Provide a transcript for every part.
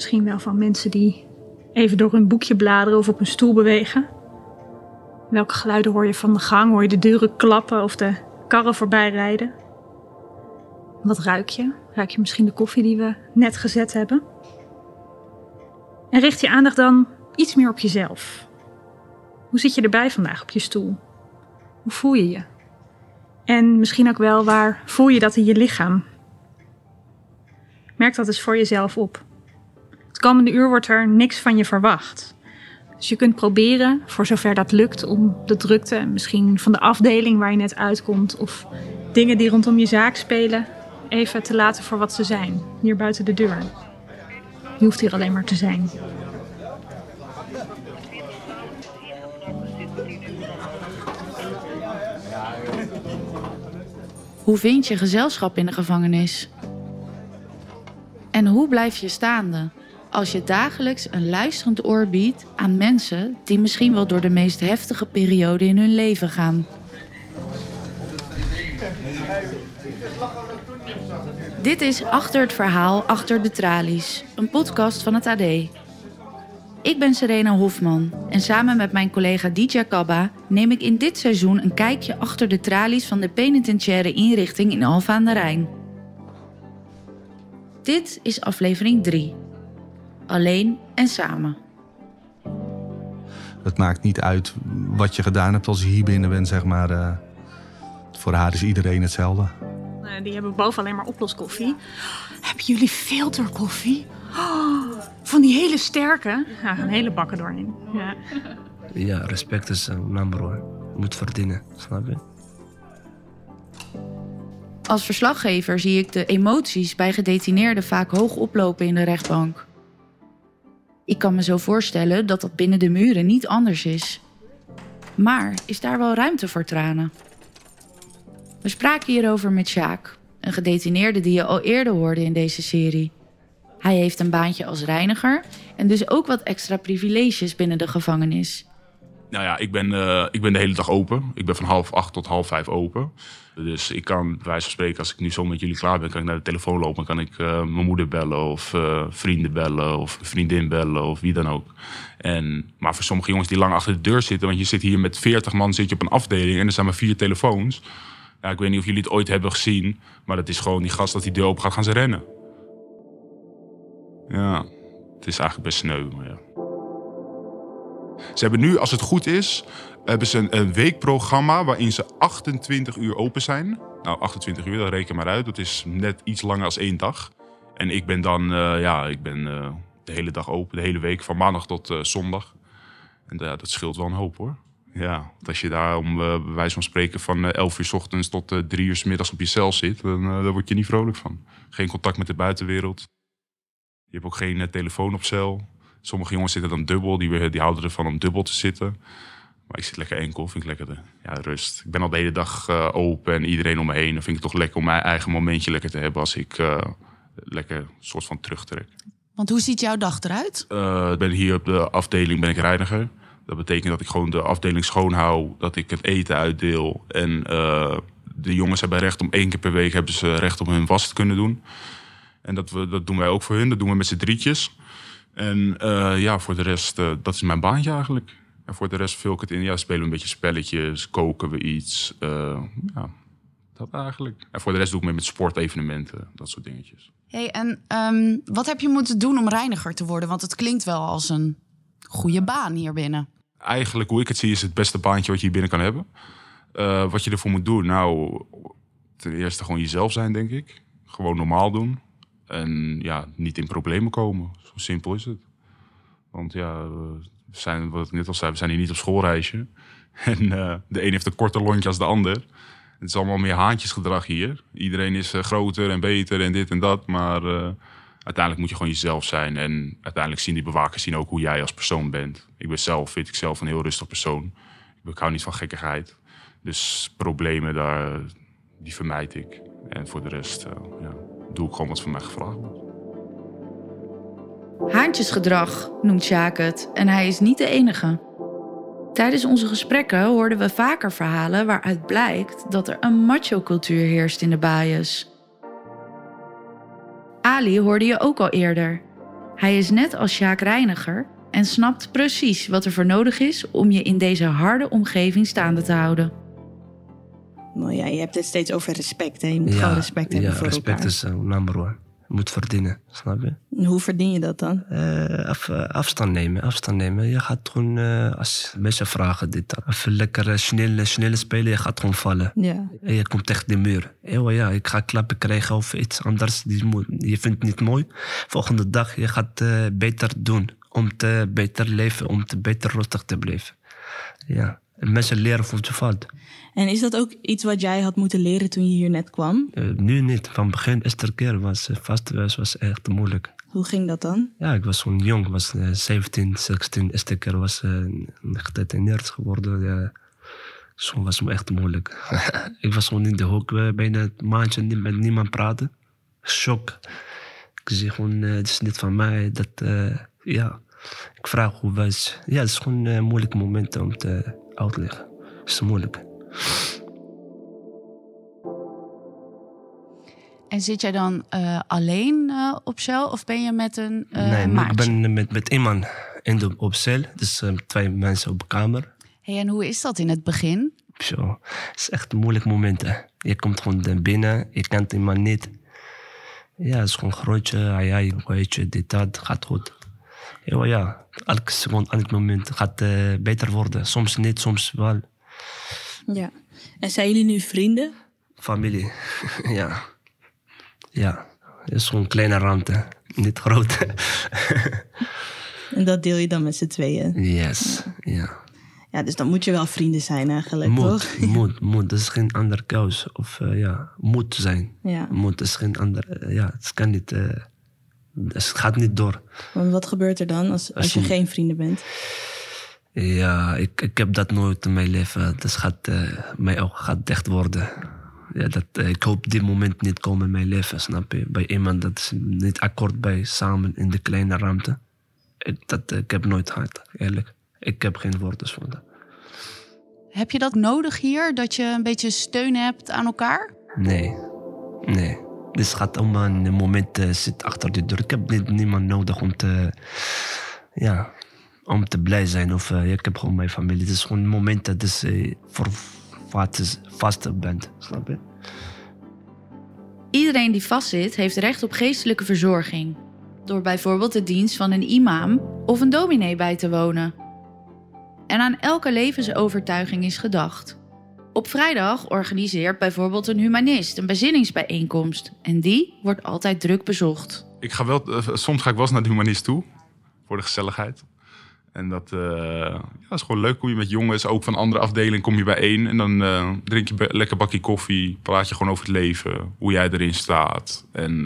Misschien wel van mensen die even door hun boekje bladeren of op een stoel bewegen. Welke geluiden hoor je van de gang? Hoor je de deuren klappen of de karren voorbij rijden? Wat ruik je? Ruik je misschien de koffie die we net gezet hebben? En richt je aandacht dan iets meer op jezelf. Hoe zit je erbij vandaag op je stoel? Hoe voel je je? En misschien ook wel waar voel je dat in je lichaam? Merk dat eens voor jezelf op. Komende uur wordt er niks van je verwacht. Dus je kunt proberen, voor zover dat lukt, om de drukte, misschien van de afdeling waar je net uitkomt, of dingen die rondom je zaak spelen, even te laten voor wat ze zijn, hier buiten de deur. Je hoeft hier alleen maar te zijn. Hoe vind je gezelschap in de gevangenis? En hoe blijf je staande als je dagelijks een luisterend oor biedt aan mensen die misschien wel door de meest heftige periode in hun leven gaan? Dit is Achter het Verhaal, Achter de Tralies, een podcast van het AD. Ik ben Serena Hofman en samen met mijn collega Dija Kabba neem ik in dit seizoen een kijkje achter de tralies van de penitentiaire inrichting in Alfa aan de Rijn. Dit is aflevering 3. Alleen en samen. Het maakt niet uit wat je gedaan hebt als je hier binnen bent, zeg maar. Uh, voor haar is iedereen hetzelfde. Uh, die hebben boven alleen maar oploskoffie. Hebben jullie filterkoffie? Oh, van die hele sterke. Ja, een hele bakken doorheen. Ja. ja, respect is een number one. Moet verdienen, snap je? Als verslaggever zie ik de emoties bij gedetineerden vaak hoog oplopen in de rechtbank. Ik kan me zo voorstellen dat dat binnen de muren niet anders is. Maar is daar wel ruimte voor tranen? We spraken hierover met Sjaak, een gedetineerde die je al eerder hoorde in deze serie. Hij heeft een baantje als reiniger en dus ook wat extra privileges binnen de gevangenis. Nou ja, ik ben, uh, ik ben de hele dag open. Ik ben van half acht tot half vijf open. Dus ik kan, bij wijze van spreken, als ik nu zo met jullie klaar ben, kan ik naar de telefoon lopen. en kan ik uh, mijn moeder bellen of uh, vrienden bellen of vriendin bellen of wie dan ook. En, maar voor sommige jongens die lang achter de deur zitten, want je zit hier met 40 man zit je op een afdeling en er zijn maar vier telefoons. Ja, ik weet niet of jullie het ooit hebben gezien, maar dat is gewoon die gast dat die deur open gaat, gaan ze rennen. Ja, het is eigenlijk best sneu, maar ja. Ze hebben nu, als het goed is, hebben ze een, weekprogramma waarin ze 28 uur open zijn. Nou, 28 uur, dat reken maar uit. Dat is net iets langer als één dag. En ik ben dan, uh, ja, ik ben uh, de hele dag open, de hele week, van maandag tot uh, zondag. En dat scheelt wel een hoop hoor. Ja, want als je daar om bij wijze van spreken van 11 uur s ochtends tot 3 uur s middags op je cel zit, dan, dan word je niet vrolijk van. Geen contact met de buitenwereld. Je hebt ook geen telefoon op cel. Sommige jongens zitten dan dubbel, die, die houden ervan om dubbel te zitten. Maar ik zit lekker enkel, vind ik lekker de ja, rust. Ik ben al de hele dag uh, open en iedereen om me heen. Dan vind ik het toch lekker om mijn eigen momentje lekker te hebben als ik uh, lekker een soort van terugtrek. Want hoe ziet jouw dag eruit? Uh, ik ben hier op de afdeling ben ik reiniger. Dat betekent dat ik gewoon de afdeling schoon hou, dat ik het eten uitdeel. En de jongens hebben recht om één keer per week hebben ze recht om hun was te kunnen doen. En dat, we, dat doen wij ook voor hun. Dat doen we met z'n drietjes. En ja, voor de rest, dat is mijn baantje eigenlijk. En voor de rest vul ik het in. Ja, spelen we een beetje spelletjes, koken we iets. Uh, ja, dat eigenlijk. En voor de rest doe ik mee met sportevenementen, dat soort dingetjes. Hey, en um, wat heb je moeten doen om reiniger te worden? Want het klinkt wel als een goede baan hier binnen. Eigenlijk, hoe ik het zie, is het beste baantje wat je hier binnen kan hebben. Uh, wat je ervoor moet doen? Nou, ten eerste gewoon jezelf zijn, denk ik. Gewoon normaal doen. En ja, niet in problemen komen. Zo simpel is het. Want ja, we zijn, wat ik net al zei, we zijn hier niet op schoolreisje. En uh, de een heeft een korter lontje als de ander. Het is allemaal meer haantjesgedrag hier. Iedereen is uh, groter en beter en dit en dat. Maar uh, uiteindelijk moet je gewoon jezelf zijn. En uiteindelijk zien die bewakers zien ook hoe jij als persoon bent. Ik ben zelf, vind ik zelf, een heel rustig persoon. Ik hou niet van gekkigheid. Dus problemen, daar, die vermijd ik. En voor de rest ja, doe ik gewoon wat van mij gevraagd wordt. Haantjesgedrag noemt Sjaak het en hij is niet de enige. Tijdens onze gesprekken hoorden we vaker verhalen waaruit blijkt dat er een macho-cultuur heerst in de baaiers. Ali hoorde je ook al eerder. Hij is net als Sjaak Reiniger en snapt precies wat er voor nodig is om je in deze harde omgeving staande te houden. Nou ja, je hebt het steeds over respect. Hè? Je moet gewoon respect hebben ja, voor respect elkaar. is uh, number one. Je moet verdienen, snap je? En Hoe verdien je dat dan? Eh, af, eh, afstand nemen, afstand nemen. Je gaat gewoon, als mensen vragen dit, dat. Even lekker eh, snel, snel spelen, je gaat gewoon vallen. Ja. En je komt tegen de muur. Eeuw, ja, ik ga klappen krijgen of iets anders. Die moet, je vindt het niet mooi. Volgende dag, je gaat beter doen. Om te beter leven, om te beter rustig te blijven. Ja, mensen leren voor je valt. En is dat ook iets wat jij had moeten leren toen je hier net kwam? Eh, nu niet. Van begin, eerste keer was uh, vastwijs was echt moeilijk. Hoe ging dat dan? Ja, ik was gewoon jong. Ik was uh, 17, 16. Eerste keer was gedetineerd geworden. Ja. Zo was het echt moeilijk. ik was gewoon in de hoek bijna een maandje niet met niemand praten. Shock. Ik zie gewoon, het is niet van mij. Dat, uh, ja. Ik vraag hoe was. Ja, het is gewoon een moeilijke moment om te uitleggen. Het is moeilijk. En zit jij dan uh, alleen uh, op cel of ben je met een uh, Nee, maatje? ik ben met, met iemand in de, op cel. Dus twee mensen op kamer. Hey, en hoe is dat in het begin? Zo, het is echt een moeilijk moment. Hè. Je komt gewoon binnen, je kent iemand niet. Ja, het is gewoon grootje, ai, ai, hoe heet je, dit, dat, gaat goed. Ja, ja elke seconde, elk moment gaat uh, beter worden. Soms niet, soms wel. Ja. En zijn jullie nu vrienden? Familie, ja. Ja, het is gewoon een kleine ruimte, niet groot. en dat deel je dan met z'n tweeën? Yes, ja. Ja, dus dan moet je wel vrienden zijn eigenlijk, moet, toch? Moet, moet. Dat is geen andere keus. Of uh, ja, moet zijn. Ja. Moet is geen andere... Uh, ja, het kan niet... Uh, het gaat niet door. Want wat gebeurt er dan als, als, als je, je geen vrienden bent? Ja, ik, ik heb dat nooit in mijn leven. Dat gaat, mijn ogen gaat dicht worden. Ja, dat, ik hoop dit moment niet komen in mijn leven, snap je? Bij iemand dat is niet akkoord bij samen in de kleine ruimte. Ik, dat, ik heb nooit gehad, eerlijk. Ik heb geen woorden voor dat. Heb je dat nodig hier, dat je een beetje steun hebt aan elkaar? Nee, nee. Dus het gaat om een moment uh, zit achter de deur. Ik heb niemand nodig om te, ja, om te blij zijn. Of uh, ik heb gewoon mijn familie. Het is gewoon een moment dat uh, voor vast bent, snap je? Iedereen die vastzit heeft recht op geestelijke verzorging. Door bijvoorbeeld de dienst van een imam of een dominee bij te wonen. En aan elke levensovertuiging is gedacht. Op vrijdag organiseert bijvoorbeeld een humanist een bezinningsbijeenkomst. En die wordt altijd druk bezocht. Ik ga wel, uh, soms ga ik wel eens naar de humanist toe. Voor de gezelligheid. En dat, uh, ja, is gewoon leuk. Kom je met jongens, ook van andere afdelingen, kom je bijeen. En dan uh, drink je lekker bakje koffie. Praat je gewoon over het leven. Hoe jij erin staat. En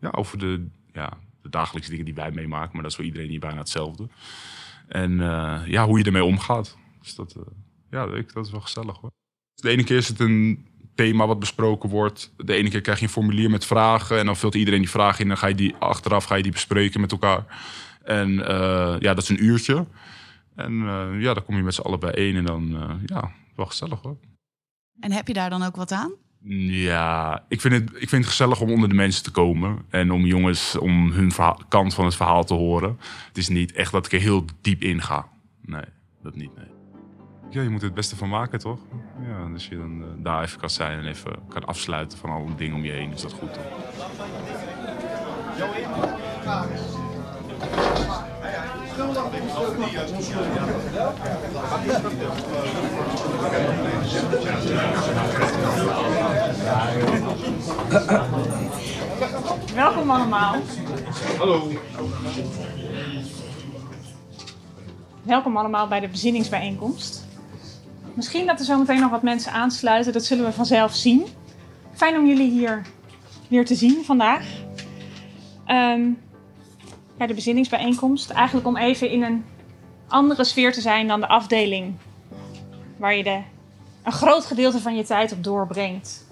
ja, over de, ja, de dagelijkse dingen die wij meemaken. Maar dat is voor iedereen hier bijna hetzelfde. En ja, hoe je ermee omgaat. Dus dat, ja, dat is wel gezellig hoor. De ene keer is het een thema wat besproken wordt. De ene keer krijg je een formulier met vragen. En dan vult iedereen die vragen in. En dan ga je die achteraf ga je die bespreken met elkaar. En uh, ja, dat is een uurtje. En uh, ja, dan kom je met z'n allen bijeen. En dan, uh, ja, wel gezellig hoor. En heb je daar dan ook wat aan? Ja, ik vind, het, ik vind het gezellig om onder de mensen te komen. En om jongens, om hun kant van het verhaal te horen. Het is niet echt dat ik er heel diep in ga. Nee, dat niet, nee. Ja, je moet er het beste van maken, toch? Ja, dus je dan uh, daar even kan zijn en even kan afsluiten van alle dingen om je heen, is dat goed, toch? Welkom allemaal. Hallo. Welkom allemaal bij de bezinningsbijeenkomst. Misschien dat er zometeen nog wat mensen aansluiten, dat zullen we vanzelf zien. Fijn om jullie hier weer te zien vandaag. bij de bezinningsbijeenkomst. Eigenlijk om even in een andere sfeer te zijn dan de afdeling waar je de, een groot gedeelte van je tijd op doorbrengt.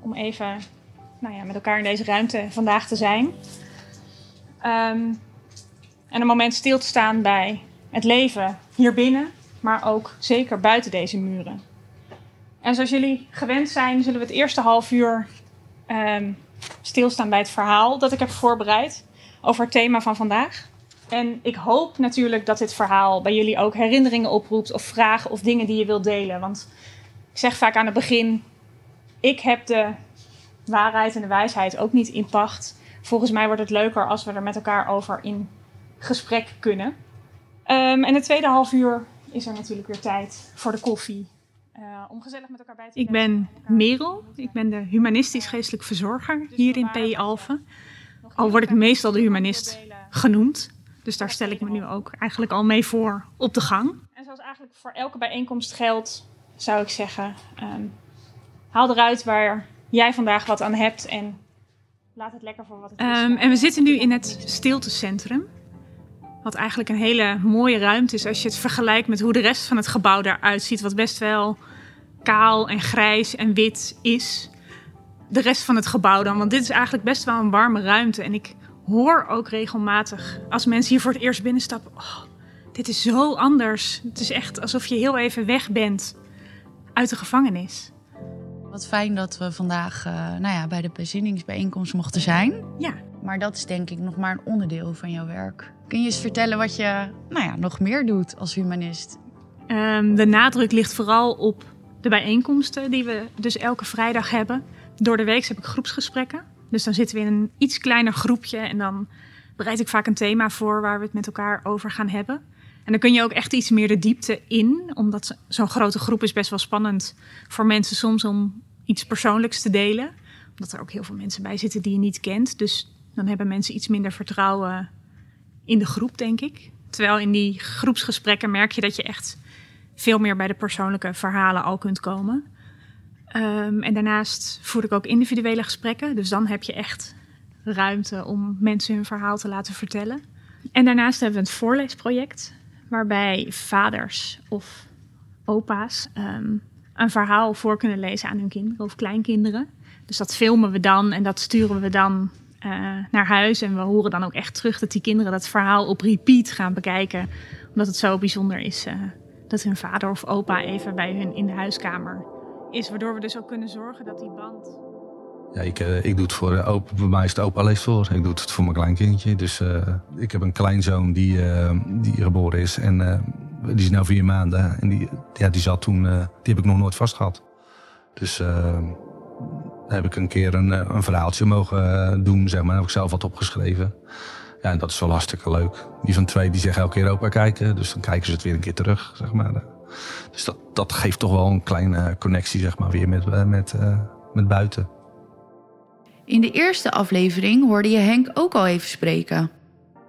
Om even nou ja, met elkaar in deze ruimte vandaag te zijn. Ehm, en een moment stil te staan bij het leven hier binnen, maar ook zeker buiten deze muren. En zoals jullie gewend zijn, zullen we het eerste half uur ehm, stilstaan bij het verhaal dat ik heb voorbereid over het thema van vandaag. En ik hoop natuurlijk dat dit verhaal bij jullie ook herinneringen oproept of vragen of dingen die je wilt delen. Want ik zeg vaak aan het begin, ik heb de waarheid en de wijsheid ook niet in pacht. Volgens mij wordt het leuker als we er met elkaar over in gesprek kunnen. Um, en het tweede half uur is er natuurlijk weer tijd voor de koffie. Uh, om gezellig met elkaar bij te Ik ben Merel. Ik ben de humanistisch-geestelijk verzorger hier in PI Alphen. Al word ik meestal de humanist genoemd. Dus daar stel ik me nu ook eigenlijk al mee voor op de gang. En zoals eigenlijk voor elke bijeenkomst geldt, zou ik zeggen: um, haal eruit waar jij vandaag wat aan hebt en laat het lekker voor wat het is. Um, en we zitten nu in het stiltecentrum. Wat eigenlijk een hele mooie ruimte is als je het vergelijkt met hoe de rest van het gebouw eruit ziet. Wat best wel kaal en grijs en wit is. De rest van het gebouw dan. Want dit is eigenlijk best wel een warme ruimte. En ik hoor ook regelmatig als mensen hier voor het eerst binnenstappen. Oh, dit is zo anders. Het is echt alsof je heel even weg bent uit de gevangenis. Wat fijn dat we vandaag uh, nou ja, bij de bezinningsbijeenkomst mochten zijn. Ja. Maar dat is denk ik nog maar een onderdeel van jouw werk. Kun je eens vertellen wat je nou ja, nog meer doet als humanist? Um, de nadruk ligt vooral op de bijeenkomsten die we dus elke vrijdag hebben. Door de week heb ik groepsgesprekken. Dus dan zitten we in een iets kleiner groepje en dan bereid ik vaak een thema voor waar we het met elkaar over gaan hebben. En dan kun je ook echt iets meer de diepte in, omdat zo'n grote groep is best wel spannend voor mensen soms om iets persoonlijks te delen. Omdat er ook heel veel mensen bij zitten die je niet kent. Dus dan hebben mensen iets minder vertrouwen in de groep, denk ik. Terwijl in die groepsgesprekken merk je dat je echt veel meer bij de persoonlijke verhalen al kunt komen. Um, en daarnaast voer ik ook individuele gesprekken. Dus dan heb je echt ruimte om mensen hun verhaal te laten vertellen. En daarnaast hebben we een voorleesproject. Waarbij vaders of opa's um, een verhaal voor kunnen lezen aan hun kinderen of kleinkinderen. Dus dat filmen we dan en dat sturen we dan uh, naar huis. En we horen dan ook echt terug dat die kinderen dat verhaal op repeat gaan bekijken. Omdat het zo bijzonder is uh, dat hun vader of opa even bij hun in de huiskamer is. Waardoor we dus ook kunnen zorgen dat die band. Ja, ik, uh, ik doe het voor opa. Bij mij is het opa leest voor. Ik doe het voor mijn kleinkindje. Dus ik heb een kleinzoon die, die geboren is. En die is nu vier maanden. En die, ja, die zat toen. die heb ik nog nooit vast gehad. Heb ik een keer een, een verhaaltje mogen doen, zeg maar. heb ik zelf wat opgeschreven. Ja, en dat is wel hartstikke leuk. Die van twee die zeggen elke keer opa kijken. Dus dan kijken ze het weer een keer terug, zeg maar. Dus dat, dat geeft toch wel een kleine connectie, zeg maar, weer met, met, uh, met buiten. In de eerste aflevering hoorde je Henk ook al even spreken.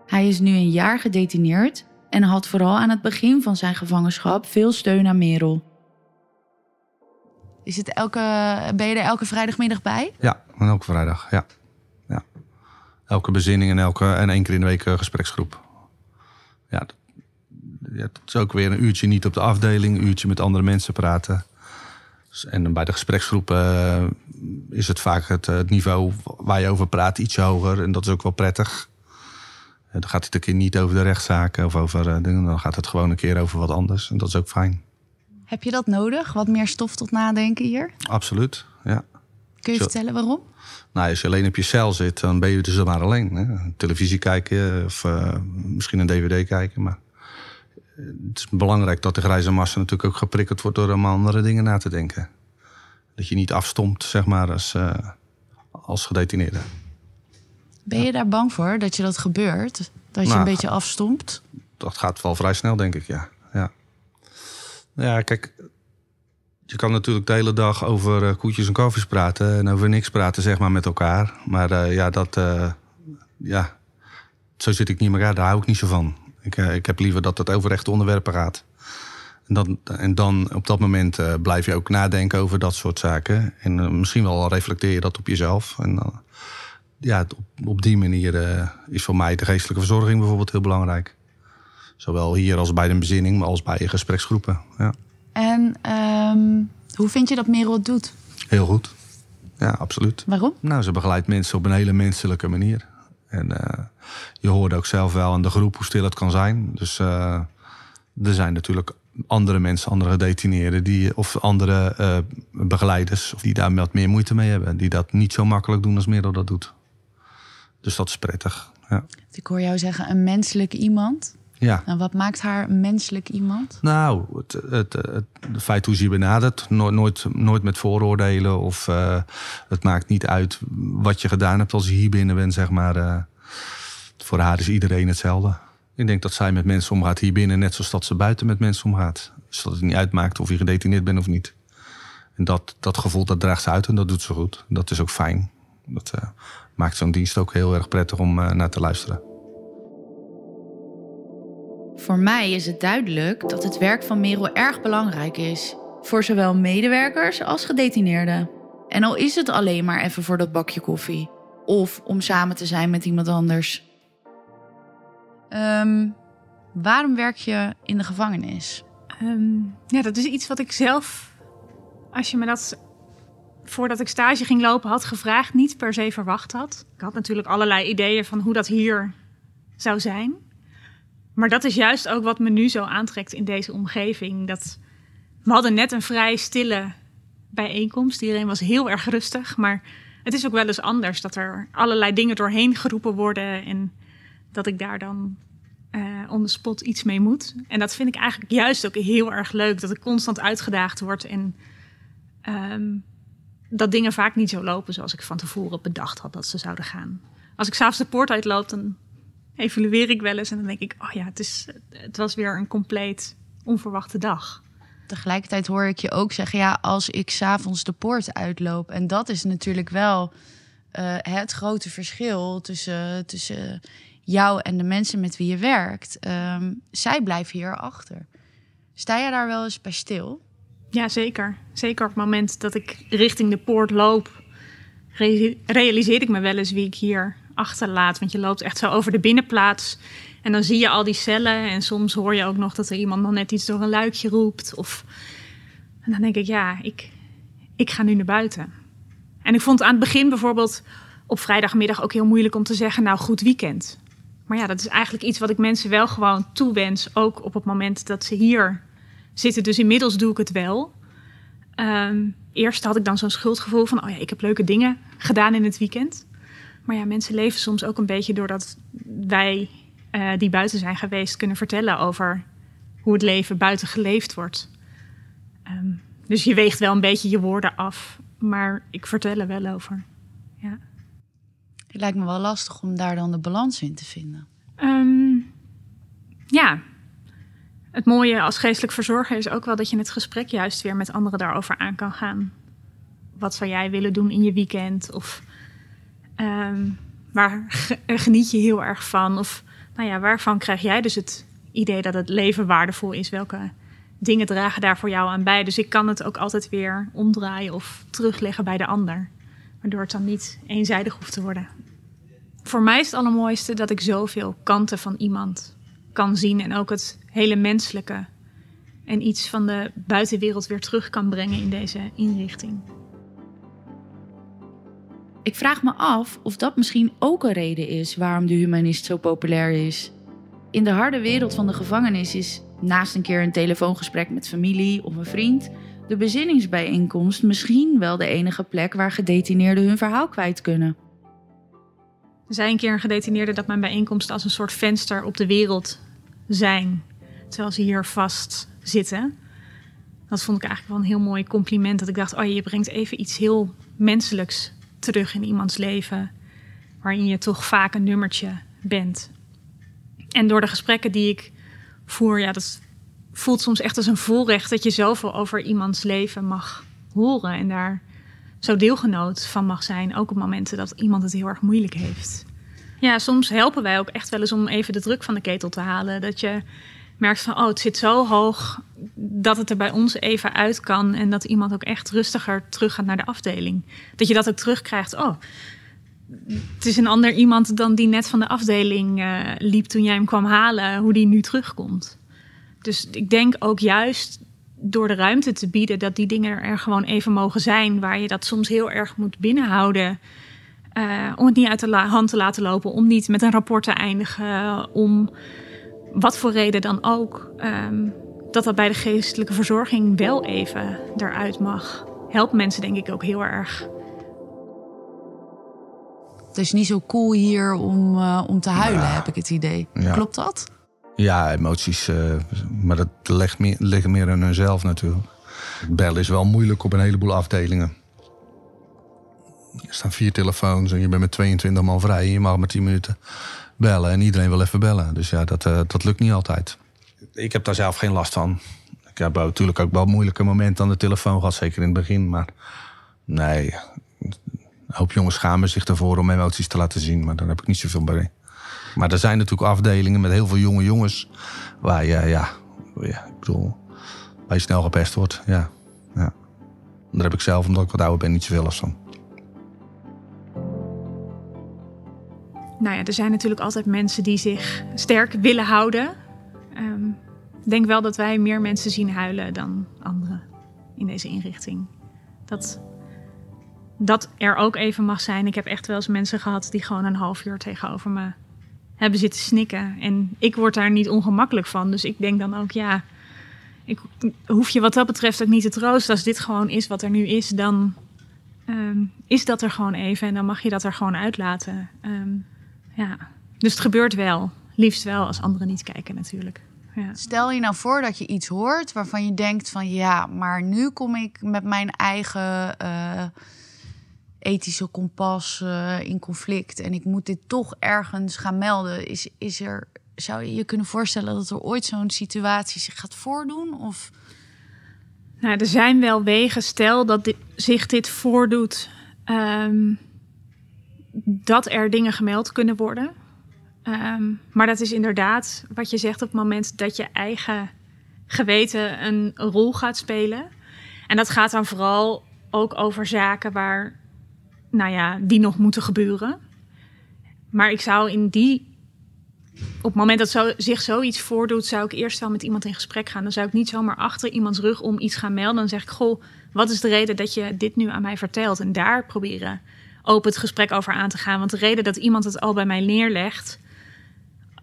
Hij is nu een jaar gedetineerd en had vooral aan het begin van zijn gevangenschap veel steun aan Merel. Is het elke, ben je er elke vrijdagmiddag bij? Ja, elke vrijdag, ja. ja. Elke bezinning en, elke, en één keer in de week gespreksgroep. Ja, dat, is ook weer een uurtje niet op de afdeling, een uurtje met andere mensen praten. En bij de gespreksgroepen uh, is het vaak het, het, niveau waar je over praat iets hoger. En dat is ook wel prettig. Dan gaat het een keer niet over de rechtszaken of over dingen. Dan gaat het gewoon een keer over wat anders. En dat is ook fijn. Heb je dat nodig? Wat meer stof tot nadenken hier? Absoluut, ja. Kun je Zo. vertellen waarom? Nou, als je alleen op je cel zit, dan ben je dus maar alleen. Hè? Televisie kijken of uh, misschien een dvd kijken. Maar het is belangrijk dat de grijze massa natuurlijk ook geprikkeld wordt... door om andere dingen na te denken. Dat je niet afstomt, zeg maar, als, uh, als gedetineerde. Ben je daar bang voor, dat je dat gebeurt? Dat je nou, een beetje afstomt? Dat gaat wel vrij snel, denk ik, ja. Ja. Kijk, je kan natuurlijk de hele dag over uh, koetjes en koffies praten en over niks praten, zeg maar, met elkaar. Maar uh, ja, dat, uh, ja, zo zit ik niet in elkaar, daar hou ik niet zo van. Ik, ik heb liever dat het over echte onderwerpen gaat. En dan, en dan op dat moment blijf je ook nadenken over dat soort zaken. En misschien wel reflecteer je dat op jezelf. En ja, op, op die manier eh, is voor mij de geestelijke verzorging bijvoorbeeld heel belangrijk. Zowel hier als bij de bezinning, maar als bij je gespreksgroepen. Ja. En ehm, hoe vind je dat Merel het doet? Heel goed. Ja, absoluut. Waarom? Nou, ze begeleidt mensen op een hele menselijke manier. En uh, je hoorde ook zelf wel aan de groep hoe stil het kan zijn. Dus uh, er zijn natuurlijk andere mensen, andere gedetineerden, die, of andere uh, begeleiders, die daar wat meer moeite mee hebben. Die dat niet zo makkelijk doen als Merel dat doet. Dus dat is prettig. Ja. Ik hoor jou zeggen, een menselijk iemand. Ja. Nou, wat maakt haar menselijk iemand? Nou, het, het, het, het feit hoe ze je benadert. Nooit, nooit, nooit met vooroordelen. Of uh, het maakt niet uit wat je gedaan hebt als je hier binnen bent, zeg maar. Uh, voor haar is iedereen hetzelfde. Ik denk dat zij met mensen omgaat hier binnen, net zoals dat ze buiten met mensen omgaat. Dus dat het niet uitmaakt of je gedetineerd bent of niet. En dat, dat gevoel, dat draagt ze uit en dat doet ze goed. Dat is ook fijn. Dat uh, maakt zo'n dienst ook heel erg prettig om naar te luisteren. Voor mij is het duidelijk dat het werk van Merel erg belangrijk is. Voor zowel medewerkers als gedetineerden. En al is het alleen maar even voor dat bakje koffie. Of om samen te zijn met iemand anders. Um, waarom werk je in de gevangenis? Um, ja, dat is iets wat ik zelf, als je me dat voordat ik stage ging lopen had gevraagd, niet per se verwacht had. Ik had natuurlijk allerlei ideeën van hoe dat hier zou zijn. Maar dat is juist ook wat me nu zo aantrekt in deze omgeving. Dat, we hadden net een vrij stille bijeenkomst. Iedereen was heel erg rustig. Maar het is ook wel eens anders dat er allerlei dingen doorheen geroepen worden. En dat ik daar dan uh, on the spot iets mee moet. En dat vind ik eigenlijk juist ook heel erg leuk. Dat ik constant uitgedaagd word. En um, dat dingen vaak niet zo lopen zoals ik van tevoren bedacht had dat ze zouden gaan. Als ik s'avonds de poort uitloop, evalueer ik wel eens en dan denk ik, oh ja, het, is, het was weer een compleet onverwachte dag. Tegelijkertijd hoor ik je ook zeggen, ja, als ik s'avonds de poort uitloop. En dat is natuurlijk wel uh, het grote verschil tussen, tussen jou en de mensen met wie je werkt. Um, zij blijven hier achter. Sta je daar wel eens bij stil? Ja, zeker. Zeker op het moment dat ik richting de poort loop, realiseer ik me wel eens wie ik hier achterlaat. Want je loopt echt zo over de binnenplaats. En dan zie je al die cellen. En soms hoor je ook nog dat er iemand nog net iets door een luikje roept. Of... En dan denk ik, ja, ik, ik ga nu naar buiten. En ik vond aan het begin bijvoorbeeld op vrijdagmiddag ook heel moeilijk om te zeggen, nou goed weekend. Maar ja, dat is eigenlijk iets wat ik mensen wel gewoon toewens. Ook op het moment dat ze hier zitten. Dus inmiddels doe ik het wel. Um, eerst had ik dan zo'n schuldgevoel van, oh ja, ik heb leuke dingen gedaan in het weekend. Maar ja, mensen leven soms ook een beetje doordat wij uh, die buiten zijn geweest kunnen vertellen over hoe het leven buiten geleefd wordt. Um, dus je weegt wel een beetje je woorden af, maar ik vertel er wel over. Ja. Het lijkt me wel lastig om daar dan de balans in te vinden. Um, ja. Het mooie als geestelijk verzorger is ook wel dat je het gesprek juist weer met anderen daarover aan kan gaan. Wat zou jij willen doen in je weekend? Of Um, waar geniet je heel erg van? Of nou ja, waarvan krijg jij dus het idee dat het leven waardevol is? Welke dingen dragen daar voor jou aan bij? Dus ik kan het ook altijd weer omdraaien of terugleggen bij de ander. Waardoor het dan niet eenzijdig hoeft te worden. Voor mij is het allermooiste dat ik zoveel kanten van iemand kan zien. En ook het hele menselijke. En iets van de buitenwereld weer terug kan brengen in deze inrichting. Ik vraag me af of dat misschien ook een reden is waarom de humanist zo populair is. In de harde wereld van de gevangenis is, naast een keer een telefoongesprek met familie of een vriend, de bezinningsbijeenkomst misschien wel de enige plek waar gedetineerden hun verhaal kwijt kunnen. Er zei een keer een gedetineerde dat mijn bijeenkomsten als een soort venster op de wereld zijn, terwijl ze hier vast zitten. Dat vond ik eigenlijk wel een heel mooi compliment. Dat ik dacht, oh je brengt even iets heel menselijks terug in iemands leven, waarin je toch vaak een nummertje bent. En door de gesprekken die ik voer, ja, dat voelt soms echt als een voorrecht dat je zoveel over iemands leven mag horen en daar zo deelgenoot van mag zijn, ook op momenten dat iemand het heel erg moeilijk heeft. Ja, soms helpen wij ook echt wel eens om even de druk van de ketel te halen. Dat je merkt van, oh, het zit zo hoog dat het er bij ons even uit kan. En dat iemand ook echt rustiger terug gaat naar de afdeling. Dat je dat ook terugkrijgt. Oh, het is een ander iemand dan die net van de afdeling uh, liep toen jij hem kwam halen, hoe die nu terugkomt. Dus ik denk ook juist door de ruimte te bieden dat die dingen er gewoon even mogen zijn, waar je dat soms heel erg moet binnenhouden. Uh, om het niet uit de hand te laten lopen, om niet met een rapport te eindigen, om wat voor reden dan ook. Um, dat dat bij de geestelijke verzorging wel even eruit mag. Helpt mensen denk ik ook heel erg. Het is niet zo cool hier om, uh, om te huilen, heb ik het idee. Ja. Klopt dat? Ja, emoties. Uh, maar dat ligt meer, liggen meer aan hunzelf natuurlijk. Bellen is wel moeilijk op een heleboel afdelingen. Er staan vier telefoons en je bent met 22 man vrij. En je mag maar 10 minuten bellen en iedereen wil even bellen. Dus ja, dat, uh, dat lukt niet altijd. Ik heb daar zelf geen last van. Ik heb natuurlijk ook wel moeilijke momenten aan de telefoon gehad, zeker in het begin. Maar nee, een hoop jongens schamen zich ervoor om emoties te laten zien. Maar daar heb ik niet zoveel bij. Maar er zijn natuurlijk afdelingen met heel veel jonge jongens. Waar je, ja, ja ik bedoel, waar je snel gepest wordt. Ja, ja. Daar heb ik zelf, omdat ik wat ouder ben, niet zoveel last van. Nou ja, er zijn natuurlijk altijd mensen die zich sterk willen houden. Um, ik denk wel dat wij meer mensen zien huilen dan anderen in deze inrichting. Dat dat er ook even mag zijn. Ik heb echt wel eens mensen gehad die gewoon een half uur tegenover me hebben zitten snikken. En ik word daar niet ongemakkelijk van. Dus ik denk dan ook, ja, ik hoef je wat dat betreft ook niet te troosten. Als dit gewoon is wat er nu is, dan um, is dat er gewoon even. En dan mag je dat er gewoon uitlaten. Um, ja. Dus het gebeurt wel. Liefst wel als anderen niet kijken natuurlijk. Ja. Stel je nou voor dat je iets hoort waarvan je denkt van ja, maar nu kom ik met mijn eigen uh, ethische kompas uh, in conflict en ik moet dit toch ergens gaan melden. Is, is er, zou je je kunnen voorstellen dat er ooit zo'n situatie zich gaat voordoen? Of... Nou, er zijn wel wegen. Stel dat dit, zich dit voordoet, um, dat er dingen gemeld kunnen worden. Um, maar dat is inderdaad wat je zegt op het moment dat je eigen geweten een rol gaat spelen. En dat gaat dan vooral ook over zaken waar, nou ja, die nog moeten gebeuren. Maar ik zou in die. Op het moment dat zo, zich zoiets voordoet, zou ik eerst wel met iemand in gesprek gaan. Dan zou ik niet zomaar achter iemands rug om iets gaan melden. Dan zeg ik: Goh, wat is de reden dat je dit nu aan mij vertelt? En daar proberen open het gesprek over aan te gaan. Want de reden dat iemand het al bij mij neerlegt,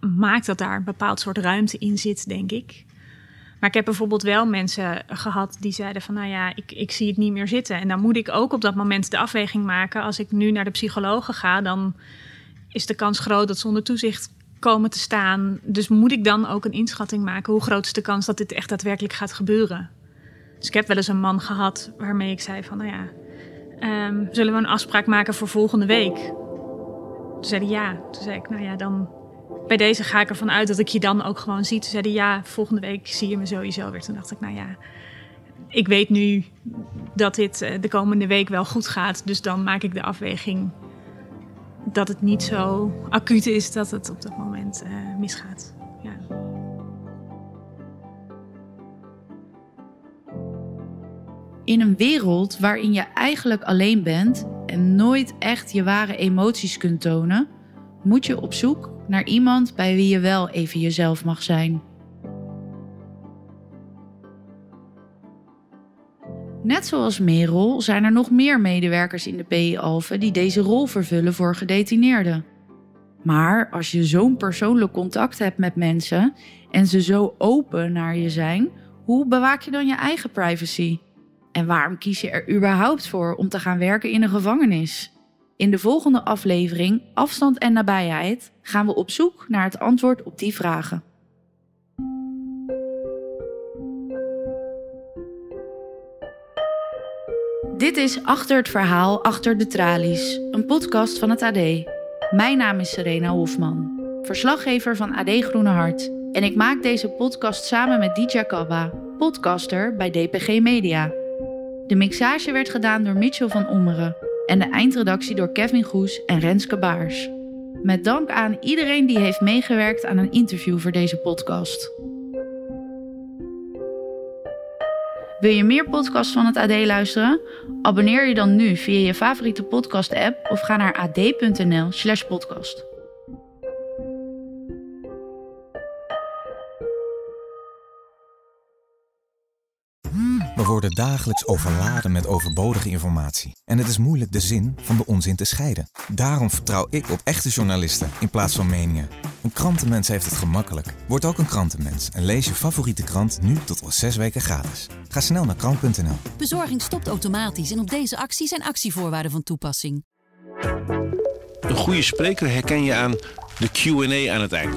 maakt dat daar een bepaald soort ruimte in zit, denk ik. Maar ik heb bijvoorbeeld wel mensen gehad die zeiden van... nou ja, ik, ik zie het niet meer zitten. En dan moet ik ook op dat moment de afweging maken. Als ik nu naar de psychologen ga, dan is de kans groot dat ze onder toezicht komen te staan. Dus moet ik dan ook een inschatting maken... hoe groot is de kans dat dit echt daadwerkelijk gaat gebeuren? Dus ik heb wel eens een man gehad waarmee ik zei van... nou ja, um, zullen we een afspraak maken voor volgende week? Toen zei ja. Toen zei ik, nou ja, dan bij deze ga ik ervan uit dat ik je dan ook gewoon zie. Toen zeiden ja, volgende week zie je me sowieso weer. Toen dacht ik, nou ja, ik weet nu dat dit de komende week wel goed gaat. Dus dan maak ik de afweging dat het niet zo acuut is dat het op dat moment uh, misgaat. In een wereld waarin je eigenlijk alleen bent en nooit echt je ware emoties kunt tonen, moet je op zoek naar iemand bij wie je wel even jezelf mag zijn. Net zoals Merel zijn er nog meer medewerkers in de PI Alphen die deze rol vervullen voor gedetineerden. Maar als je zo'n persoonlijk contact hebt met mensen en ze zo open naar je zijn, hoe bewaak je dan je eigen privacy? En waarom kies je er überhaupt voor om te gaan werken in een gevangenis? In de volgende aflevering Afstand en nabijheid gaan we op zoek naar het antwoord op die vragen. Dit is Achter het Verhaal, Achter de Tralies, een podcast van het AD. Mijn naam is Serena Hofman, verslaggever van AD Groene Hart. En ik maak deze podcast samen met Dija Kabba, podcaster bij DPG Media. De mixage werd gedaan door Mitchell van Ommeren en de eindredactie door Kevin Goes en Renske Baars. Met dank aan iedereen die heeft meegewerkt aan een interview voor deze podcast. Wil je meer podcasts van het AD luisteren? Abonneer je dan nu via je favoriete podcast-app of ga naar ad.nl/slash worden dagelijks overladen met overbodige informatie. En het is moeilijk de zin van de onzin te scheiden. Daarom vertrouw ik op echte journalisten in plaats van meningen. Een krantenmens heeft het gemakkelijk. Word ook een krantenmens en lees je favoriete krant nu tot al zes weken gratis. Ga snel naar krant.nl. Bezorging stopt automatisch en op deze actie zijn actievoorwaarden van toepassing. Een goede spreker herken je aan de Q&A aan het eind.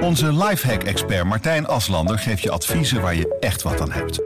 Onze lifehack-expert Martijn Aslander geeft je adviezen waar je echt wat aan hebt.